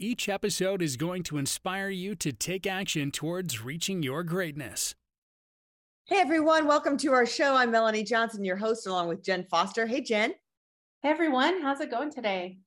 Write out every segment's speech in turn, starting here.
Each episode is going to inspire you to take action towards reaching your greatness. Hey everyone, welcome to our show. I'm Melanie Johnson, your host, along with Jenn Foster. Hey Jenn. Hey everyone, how's it going today?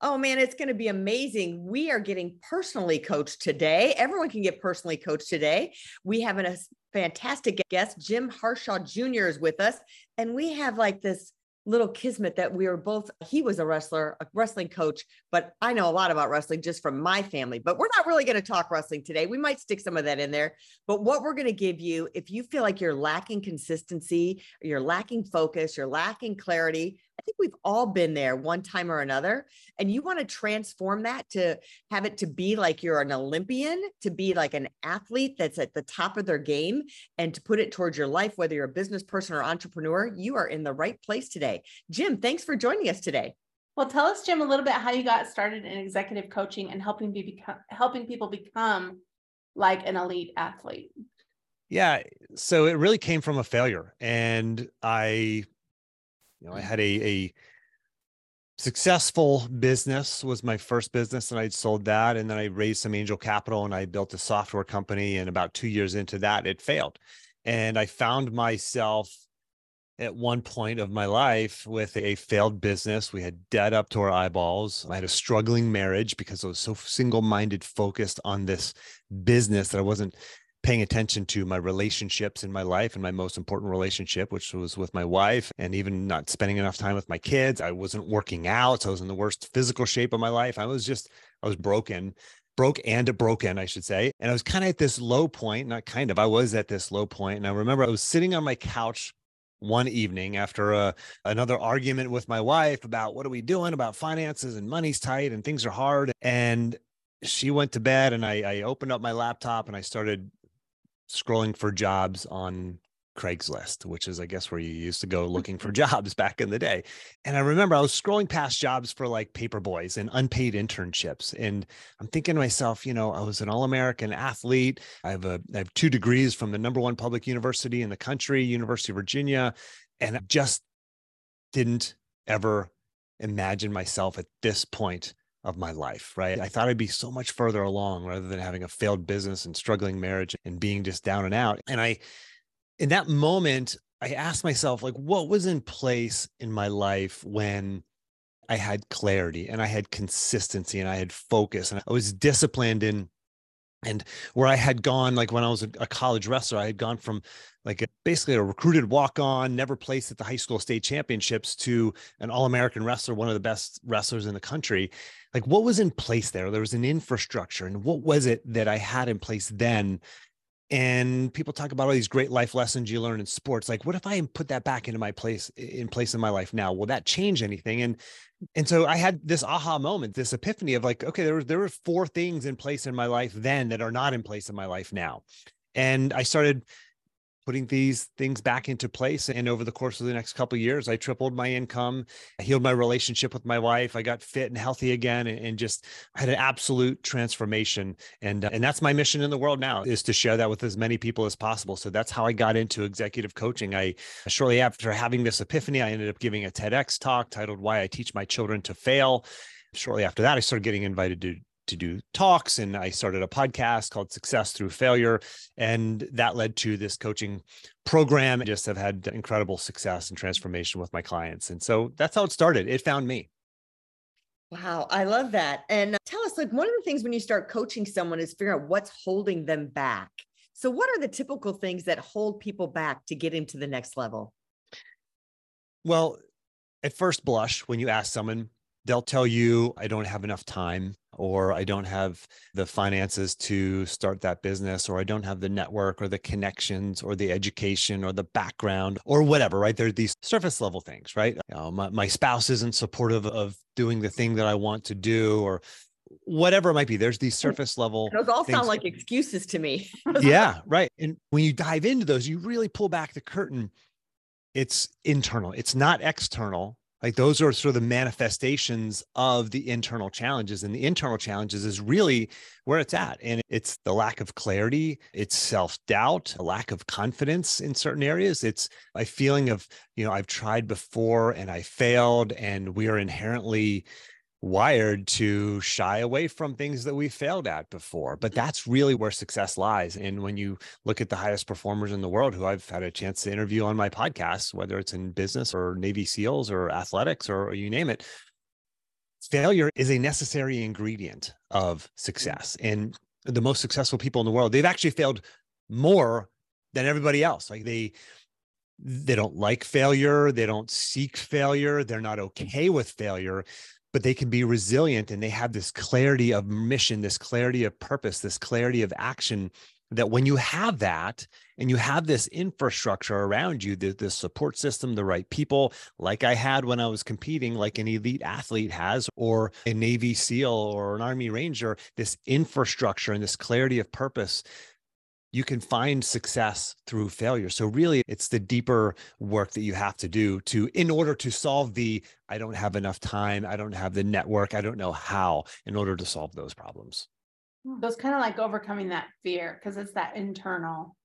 Oh man, it's going to be amazing. We are getting personally coached today. Everyone can get personally coached today. We have a fantastic guest, Jim Harshaw Jr. is with us, and we have like this little kismet that we were both he was a wrestler a wrestling coach but i know a lot about wrestling just from my family but we're not really going to talk wrestling today. We might stick some of that in there but what we're going to give you if you feel like you're lacking consistency you're lacking focus you're lacking clarity think we've all been there one time or another. And you want to transform that to have it to be like you're an Olympian, to be like an athlete that's at the top of their game, and to put it towards your life, whether you're a business person or entrepreneur, you are in the right place today. Jim, thanks for joining us today. Well, tell us, Jim, a little bit how you got started in executive coaching and helping be become, helping people become like an elite athlete. Yeah, so it really came from a failure, and I you know, I had a, a successful business was my first business and I sold that. And then I raised some angel capital and I built a software company. And about two years into that, it failed. And I found myself at one point of my life with a failed business. We had debt up to our eyeballs. I had a struggling marriage because I was so single minded, focused on this business that I wasn't paying attention to my relationships in my life and my most important relationship, which was with my wife, and even not spending enough time with my kids. I wasn't working out. So I was in the worst physical shape of my life. I was just, I was broken, broke and broken, I should say. And I was kind of at this low point, not kind of, I was at this low point. And I remember I was sitting on my couch one evening after a, uh, another argument with my wife about what are we doing about finances and money's tight and things are hard. And she went to bed and I, I opened up my laptop and I started scrolling for jobs on Craigslist, which is, I guess, where you used to go looking for mm-hmm. jobs back in the day. And I remember I was scrolling past jobs for like paper boys and unpaid internships. And I'm thinking to myself, you know, I was an all American athlete. I have a, I have two degrees from the number one public university in the country, University of Virginia. And I just didn't ever imagine myself at this point of my life, right? I thought I'd be so much further along rather than having a failed business and struggling marriage and being just down and out. And I, in that moment, I asked myself, like, what was in place in my life when I had clarity and I had consistency and I had focus and I was disciplined in and where I had gone, like when I was a, college wrestler, I had gone from like a, basically a recruited walk on, never placed at the high school state championships to an all American wrestler, one of the best wrestlers in the country. Like, what was in place there? There was an infrastructure. And what was it that I had in place then and people talk about all these great life lessons you learn in sports like what if i put that back into my place in place in my life now will that change anything and and so i had this aha moment this epiphany of like okay there were there were four things in place in my life then that are not in place in my life now and i started putting these things back into place. And over the course of the next couple years, I tripled my income, I healed my relationship with my wife, I got fit and healthy again, and, and just had an absolute transformation. And uh, and that's my mission in the world now is to share that with as many people as possible. So that's how I got into executive coaching. I shortly after having this epiphany, I ended up giving a TEDx talk titled "Why I Teach My Children to Fail." Shortly after that, I started getting invited to to do talks and I started a podcast called Success Through Failure. And that led to this coaching program. I just have had incredible success and transformation with my clients. And so that's how it started. It found me. Wow, I love that. And uh, tell us like one of the things when you start coaching someone is figure out what's holding them back. So what are the typical things that hold people back to get into the next level? Well, at first blush, when you ask someone, they'll tell you, I don't have enough time, or I don't have the finances to start that business, or I don't have the network or the connections or the education or the background or whatever, right? There are these surface level things, right? You know, my, my spouse isn't supportive of doing the thing that I want to do, or whatever it might be. There's these surface level. Those all things. sound like excuses to me. yeah, right. And when you dive into those, you really pull back the curtain. It's internal. It's not external. Like those are sort of the manifestations of the internal challenges. And the internal challenges is really where it's at. And it's the lack of clarity, it's self doubt, a lack of confidence in certain areas. It's a feeling of, you know, I've tried before and I failed, and we are inherently wired to shy away from things that we failed at before. But mm. that's really where success lies. And when you look at the highest performers in the world who I've had a chance to interview on my podcast, whether it's in business or Navy SEALs or athletics or, or you name it, failure is a necessary ingredient of mm. success. And the most successful people in the world, they've actually failed more than everybody else. Like they, they don't like failure. They don't seek failure. They're not okay with failure but they can be resilient and they have this clarity of mission, this clarity of purpose, this clarity of action. That when you have that and you have this infrastructure around you, the, the support system, the right people, like I had when I was competing, like an elite athlete has, or a Navy SEAL or an Army Ranger, this infrastructure and this clarity of purpose you can find success through failure. So really it's the deeper work that you have to do to in order to solve the I don't have enough time, I don't have the network, I don't know how in order to solve those problems. So it's kind of like overcoming that fear because it's that internal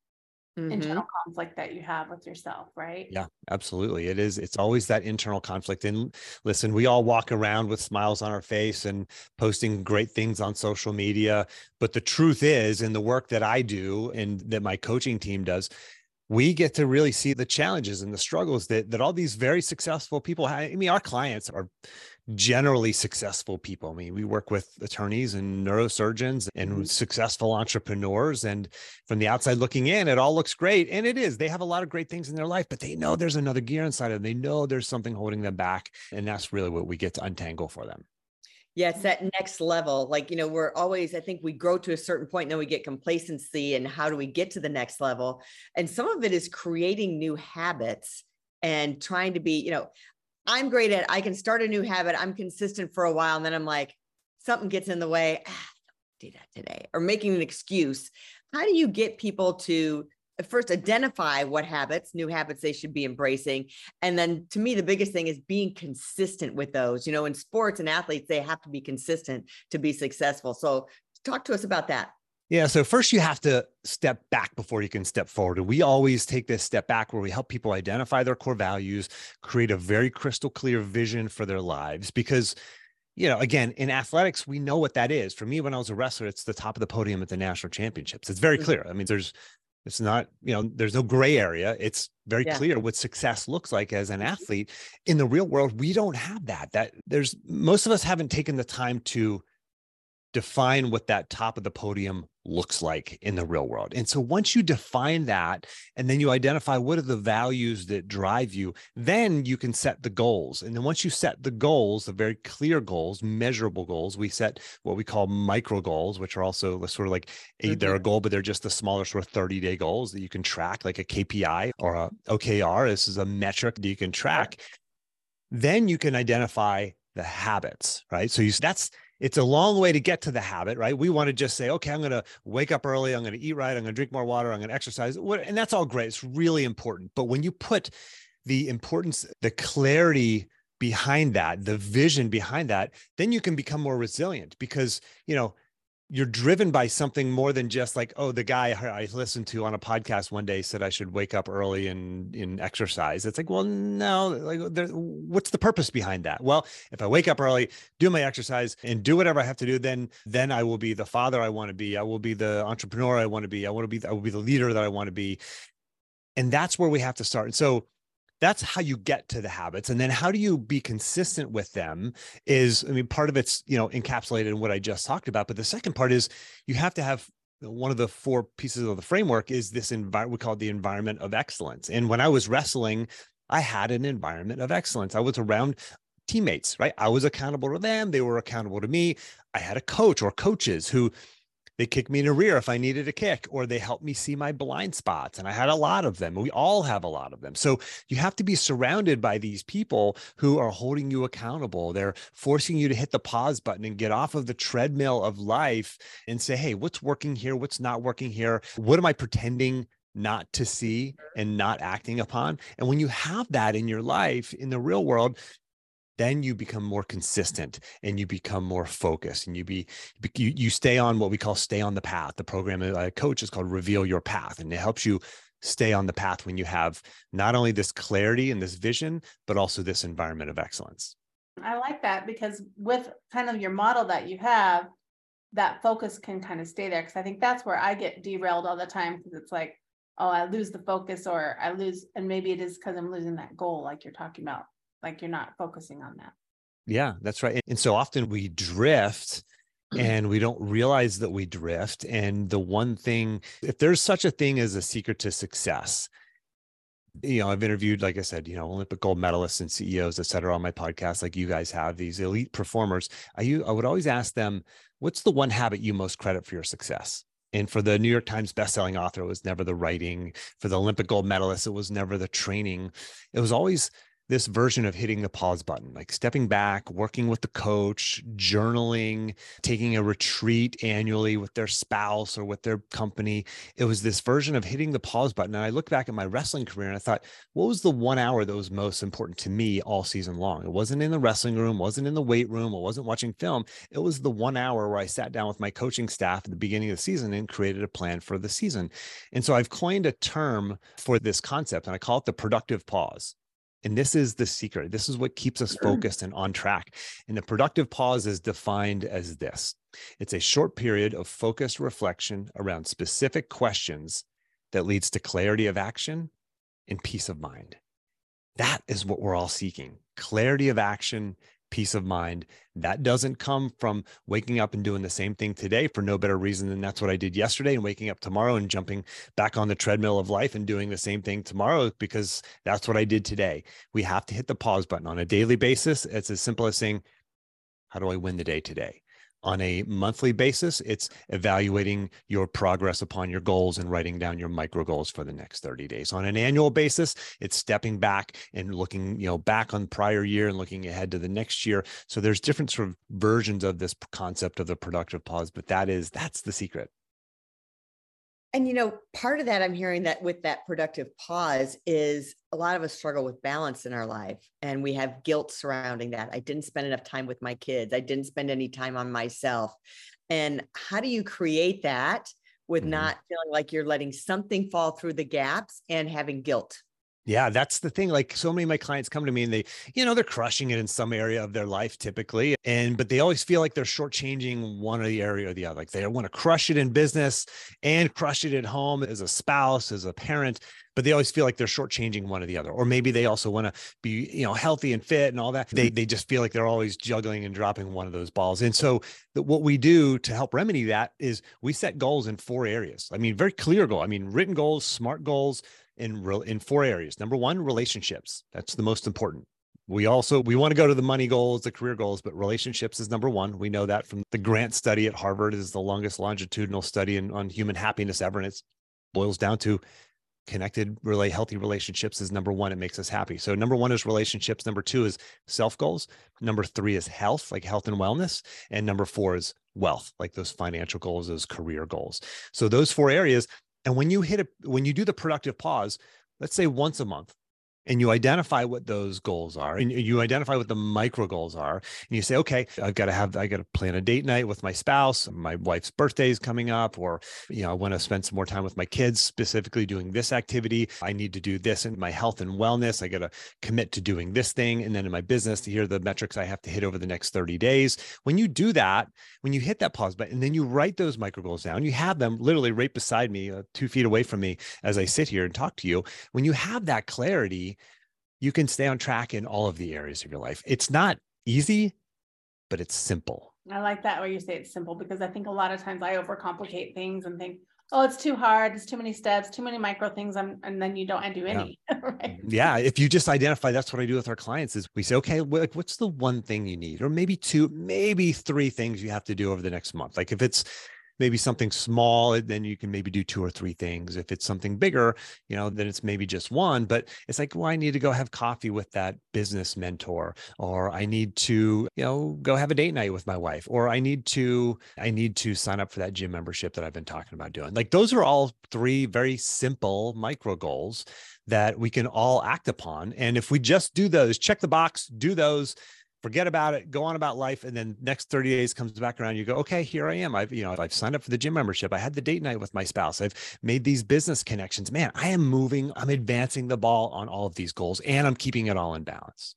mm-hmm. internal conflict that you have with yourself, right? Yeah, absolutely. It is. It's always that internal conflict. And listen, we all walk around with smiles on our face and posting great things on social media. But the truth is, in the work that I do and that my coaching team does, we get to really see the challenges and the struggles that that all these very successful people have. I mean, our clients are generally successful people. I mean, we work with attorneys and neurosurgeons and mm-hmm. successful entrepreneurs. And from the outside looking in, it all looks great. And it is. They have a lot of great things in their life, but they know there's another gear inside of them. They know there's something holding them back. And that's really what we get to untangle for them. Yeah, it's that next level. Like, you know, we're always, I think we grow to a certain point, and then we get complacency. And how do we get to the next level? And some of it is creating new habits and trying to be, you know, I'm great at I can start a new habit. I'm consistent for a while and then I'm like something gets in the way. Ah, do that today or making an excuse. How do you get people to first identify what habits, new habits they should be embracing and then to me the biggest thing is being consistent with those. You know, in sports and athletes they have to be consistent to be successful. So talk to us about that. Yeah. So first you have to step back before you can step forward. We always take this step back where we help people identify their core values, create a very crystal clear vision for their lives. Because, you know, again, in athletics, we know what that is. For me, when I was a wrestler, it's the top of the podium at the national championships. It's very mm. clear. I mean, there's it's not, you know, there's no gray area. It's very yeah. clear what success looks like as an mm-hmm. athlete. In the real world, we don't have that. That there's most of us haven't taken the time to define what that top of the podium looks like in the real world. And so once you define that and then you identify what are the values that drive you, then you can set the goals. And then once you set the goals, the very clear goals, measurable goals, we set what we call micro goals, which are also sort of like a, mm-hmm. they're a goal, but they're just the smaller sort of 30 day goals that you can track, like a KPI or a OKR. This is a metric that you can track. Then you can identify the habits, right? So you that's it's a long way to get to the habit, right? We want to just say, okay, I'm going to wake up early, I'm going to eat right, I'm going to drink more water, I'm going to exercise, and that's all great. It's really important. But when you put the importance, the clarity behind that, the vision behind that, then you can become more resilient because, you know, you're driven by something more than just like oh the guy i listened to on a podcast one day said i should wake up early and in exercise. It's like well no like uh, there, what's the purpose behind that? Well if i wake up early do my exercise and do whatever i have to do then then i will be the father i want to be. I will be the entrepreneur i want to be. I want to be i will be the leader that i want to be. And that's where we have to start. And so that's how you get to the habits and then how do you be consistent with them is i mean part of it's you know encapsulated in what i just talked about but the second part is you have to have one of the four pieces of the framework is this environment we call it the environment of excellence and when i was wrestling i had an environment of excellence. I was around teammates right? I was accountable to them they were accountable to me. I had a coach or coaches who they kick me in the rear if I needed a kick, or they help me see my blind spots. And I had a lot of them. We all have a lot of them. So you have to be surrounded by these people who are holding you accountable. They're forcing you to hit the pause button and get off of the treadmill of life and say, hey, what's working here? What's not working here? What am I pretending not to see and not acting upon. And when you have that in your life in the real world, then you become more consistent and you become more focused and you be you, you stay on what we call stay on the path. The program I coach is called reveal your path and it helps you stay on the path when you have not only this clarity and this vision but also this environment of excellence. I like that because with kind of your model that you have that focus can kind of stay there because i think that's where i get derailed all the time because it's like oh i lose the focus or i lose and maybe it is because i'm losing that goal like you're talking about like you're not focusing on that. Yeah that's right. And so often we drift and we don't realize that we drift. And the one thing if there's such a thing as a secret to success you know i've interviewed like i said you know olympic gold medalists and ceos et cetera on my podcast like you guys have these elite performers. I, I would always ask them what's the one habit you most credit for your success? And for the New York Times bestselling author, it was never the writing. For the Olympic gold medalist, it was never the training. It was always this version of hitting the pause button, like stepping back, working with the coach, journaling, taking a retreat annually with their spouse or with their company. It was this version of hitting the pause button. And I look back at my wrestling career and I thought, what was the one hour that was most important to me all season long? It wasn't in the wrestling room, wasn't in the weight room, it wasn't watching film. It was the one hour where I sat down with my coaching staff at the beginning of the season and created a plan for the season. And so I've coined a term for this concept and I call it the productive pause. And this is the secret. This is what keeps us focused and on track. And the productive pause is defined as this it's a short period of focused reflection around specific questions that leads to clarity of action and peace of mind. That is what we're all seeking clarity of action peace of mind. That doesn't come from waking up and doing the same thing today for no better reason than that's what I did yesterday and waking up tomorrow and jumping back on the treadmill of life and doing the same thing tomorrow because that's what I did today. We have to hit the pause button on a daily basis. It's as simple as saying, How do I win the day today? On a monthly basis, it's evaluating your progress upon your goals and writing down your micro goals for the next 30 days. On an annual basis, it's stepping back and looking, you know, back on prior year and looking ahead to the next year. So there's different sort of versions of this concept of the productive pause, but that is that's the secret. And you know, part of that I'm hearing that with that productive pause is a lot of us struggle with balance in our life and we have guilt surrounding that. I didn't spend enough time with my kids. I didn't spend any time on myself. And how do you create that with mm-hmm. not feeling like you're letting something fall through the gaps and having guilt? Yeah, that's the thing. Like so many of my clients come to me and they, you know, they're crushing it in some area of their life typically. And but they always feel like they're shortchanging one or the area or the other. Like they want to crush it in business and crush it at home as a spouse, as a parent, but they always feel like they're shortchanging one or the other. Or maybe they also want to be, you know, healthy and fit and all that. They they just feel like they're always juggling and dropping one of those balls. And so the, what we do to help remedy that is we set goals in four areas. I mean, very clear goal. I mean, written goals, smart goals in in four areas. Number one, relationships. That's the most important. We also we want to go to the money goals, the career goals, but relationships is number one. We know that from the Grant study at Harvard is the longest longitudinal study in, on human happiness ever, and it boils down to connected, really healthy relationships is number one. It makes us happy. So number one is relationships. Number two is self goals. Number three is health, like health and wellness, and number four is wealth, like those financial goals, those career goals. So those four areas, and when you hit a when you do the productive pause, let's say once a month, and you identify what those goals are and you identify what the micro goals are and you say okay i've got to have i got to plan a date night with my spouse my wife's birthday is coming up or you know i want to spend some more time with my kids specifically doing this activity. I need to do this in my health and wellness. I got to commit to doing this thing and then in my business to hear the metrics i have to hit over the next 30 days. When you do that when you hit that pause button and then you write those micro goals down you have them literally right beside me uh, two feet away from me as i sit here and talk to you. When you have that clarity you can stay on track in all of the areas of your life. It's not easy, but it's simple. I like that way you say it's simple because I think a lot of times I overcomplicate things and think, oh, it's too hard, it's too many steps, too many micro things, I'm, and then you don't do any. Yeah. right? Mm-hmm. yeah, if you just identify, that's what I do with our clients is we say, okay, like what's the one thing you need, or maybe two, maybe three things you have to do over the next month. Like if it's maybe something small, then you can maybe do two or three things. If it's something bigger, you know, then it's maybe just one. But it's like, well, I need to go have coffee with that business mentor, or I need to, you know, go have a date night with my wife, or I need to, I need to sign up for that gym membership that I've been talking about doing. Like those are all three very simple micro goals that we can all act upon. And if we just do those, check the box, do those, forget about it, go on about life. And then next 30 days comes back around, you go, okay, here I am. I've, you know, I've signed up for the gym membership. I had the date night with my spouse. I've made these business connections. Man, I am moving, I'm advancing the ball on all of these goals and I'm keeping it all in balance.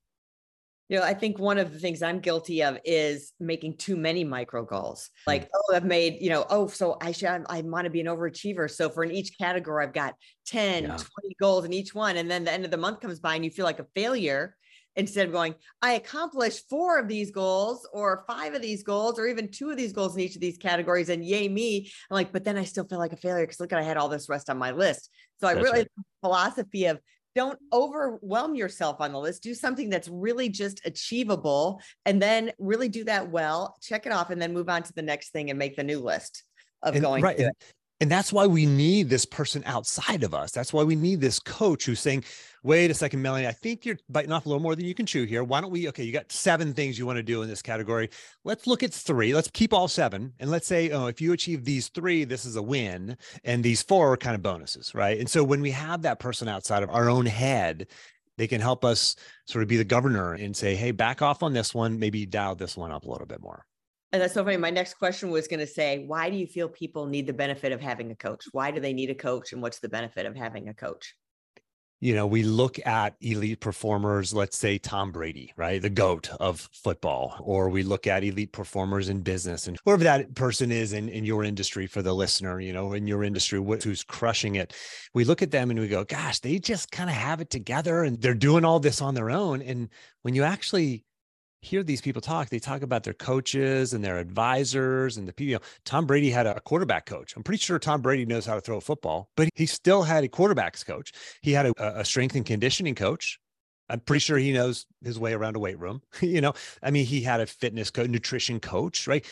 You know, I think one of the things I'm guilty of is making too many micro goals. Hmm. Like, oh, I've made, you know, oh, so I should, I want to be an overachiever. So for in each category, I've got 10, yeah. 20 goals in each one. And then the end of the month comes by and you feel like a failure instead of going, I accomplished four of these goals or five of these goals or even two of these goals in each of these categories. And yay, me. I'm like, but then I still feel like a failure because look, at I had all this rest on my list. So I That's really right. philosophy of don't overwhelm yourself on the list. Do something that's really just achievable and then really do that well, check it off, and then move on to the next thing and make the new list of and, going right. And that's why we need this person outside of us. That's why we need this coach who's saying, wait a second, Melanie, I think you're biting off a little more than you can chew here. Why don't we, okay, you got seven things you want to do in this category. Let's look at three. Let's keep all seven. And let's say, oh, if you achieve these three, this is a win. And these four are kind of bonuses, right? And so when we have that person outside of our own head, they can help us sort of be the governor and say, hey, back off on this one, maybe dial this one up a little bit more. And that's so funny. My next question was going to say, why do you feel people need the benefit of having a coach? Why do they need a coach? And what's the benefit of having a coach? You know, we look at elite performers, let's say Tom Brady, right? The GOAT of football, or we look at elite performers in business and whoever that person is in, in your industry for the listener, you know, in your industry, who's crushing it. We look at them and we go, gosh, they just kind of have it together and they're doing all this on their own. And when you actually hear these people talk, they talk about their coaches and their advisors and the people. You know, Tom Brady had a quarterback coach. I'm pretty sure Tom Brady knows how to throw a football, but he still had a quarterbacks coach. He had a, a strength and conditioning coach. I'm pretty sure he knows his way around a weight room. you know, I mean, he had a fitness coach, nutrition coach, right?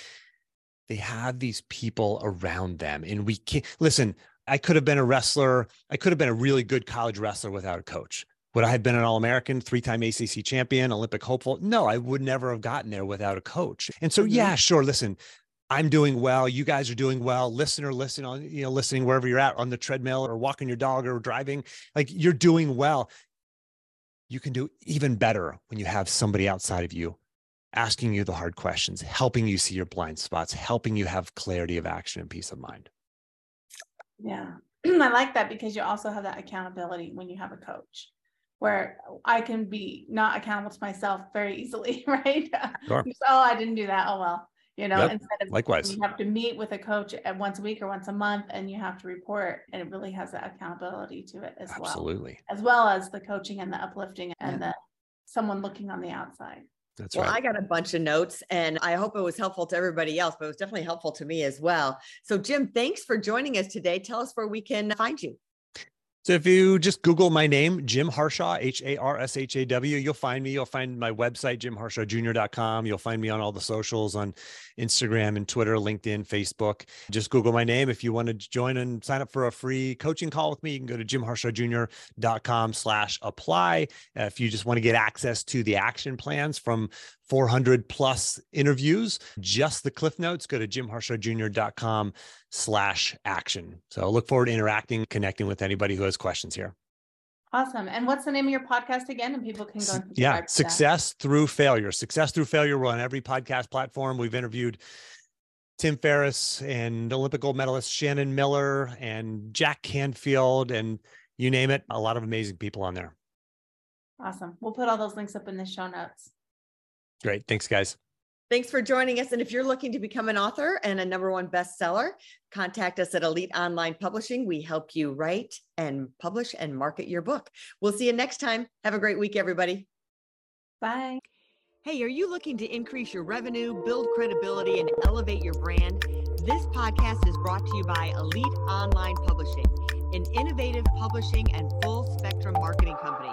They have these people around them, and we can't listen. I could have been a wrestler. I could have been a really good college wrestler without a coach. Would I have been an All American, three time ACC champion, Olympic hopeful? No, I would never have gotten there without a coach. And so, mm-hmm. yeah, sure. Listen, I'm doing well. You guys are doing well. Listener, listen on, you know, listening wherever you're at on the treadmill or walking your dog or driving, like you're doing well. You can do even better when you have somebody outside of you asking you the hard questions, helping you see your blind spots, helping you have clarity of action and peace of mind. Yeah. I like that because you also have that accountability when you have a coach where I can be not accountable to myself very easily, right? Sure. oh, I didn't do that. Oh well, you know. Yep. Instead of likewise, you have to meet with a coach at once a week or once a month, and you have to report, and it really has that accountability to it as Absolutely. well. Absolutely. As well as the coaching and the uplifting and yeah. the someone looking on the outside. That's well, right. I got a bunch of notes and I hope it was helpful to everybody else, but it was definitely helpful to me as well. So, Jim, thanks for joining us today. Tell us where we can find you. So if you just Google my name, Jim Harshaw, H A R S H A W, you'll find me. You'll find my website, jimharshawjr.com. You'll find me on all the socials on Instagram and Twitter, LinkedIn, Facebook. Just Google my name. If you want to join and sign up for a free coaching call with me, you can go to jimharshawjr.com slash apply. If you just want to get access to the action plans from 400 plus interviews, just the cliff notes, go to jimharshawjr.com slash action. So I look forward to interacting, connecting with anybody who has questions here. Awesome. And what's the name of your podcast again? And people can go Yeah, Success Through Failure. Success Through Failure. We're on every podcast platform. We've interviewed Tim Ferriss and Olympic gold medalist Shannon Miller and Jack Canfield and you name it, a lot of amazing people on there. Awesome. We'll put all those links up in the show notes. Great. Thanks, guys. Thanks for joining us. And if you're looking to become an author and a number one bestseller, contact us at Elite Online Publishing. We help you write and publish and market your book. We'll see you next time. Have a great week, everybody. Bye. Hey, are you looking to increase your revenue, build credibility, and elevate your brand? This podcast is brought to you by Elite Online Publishing, an innovative publishing and full spectrum marketing company.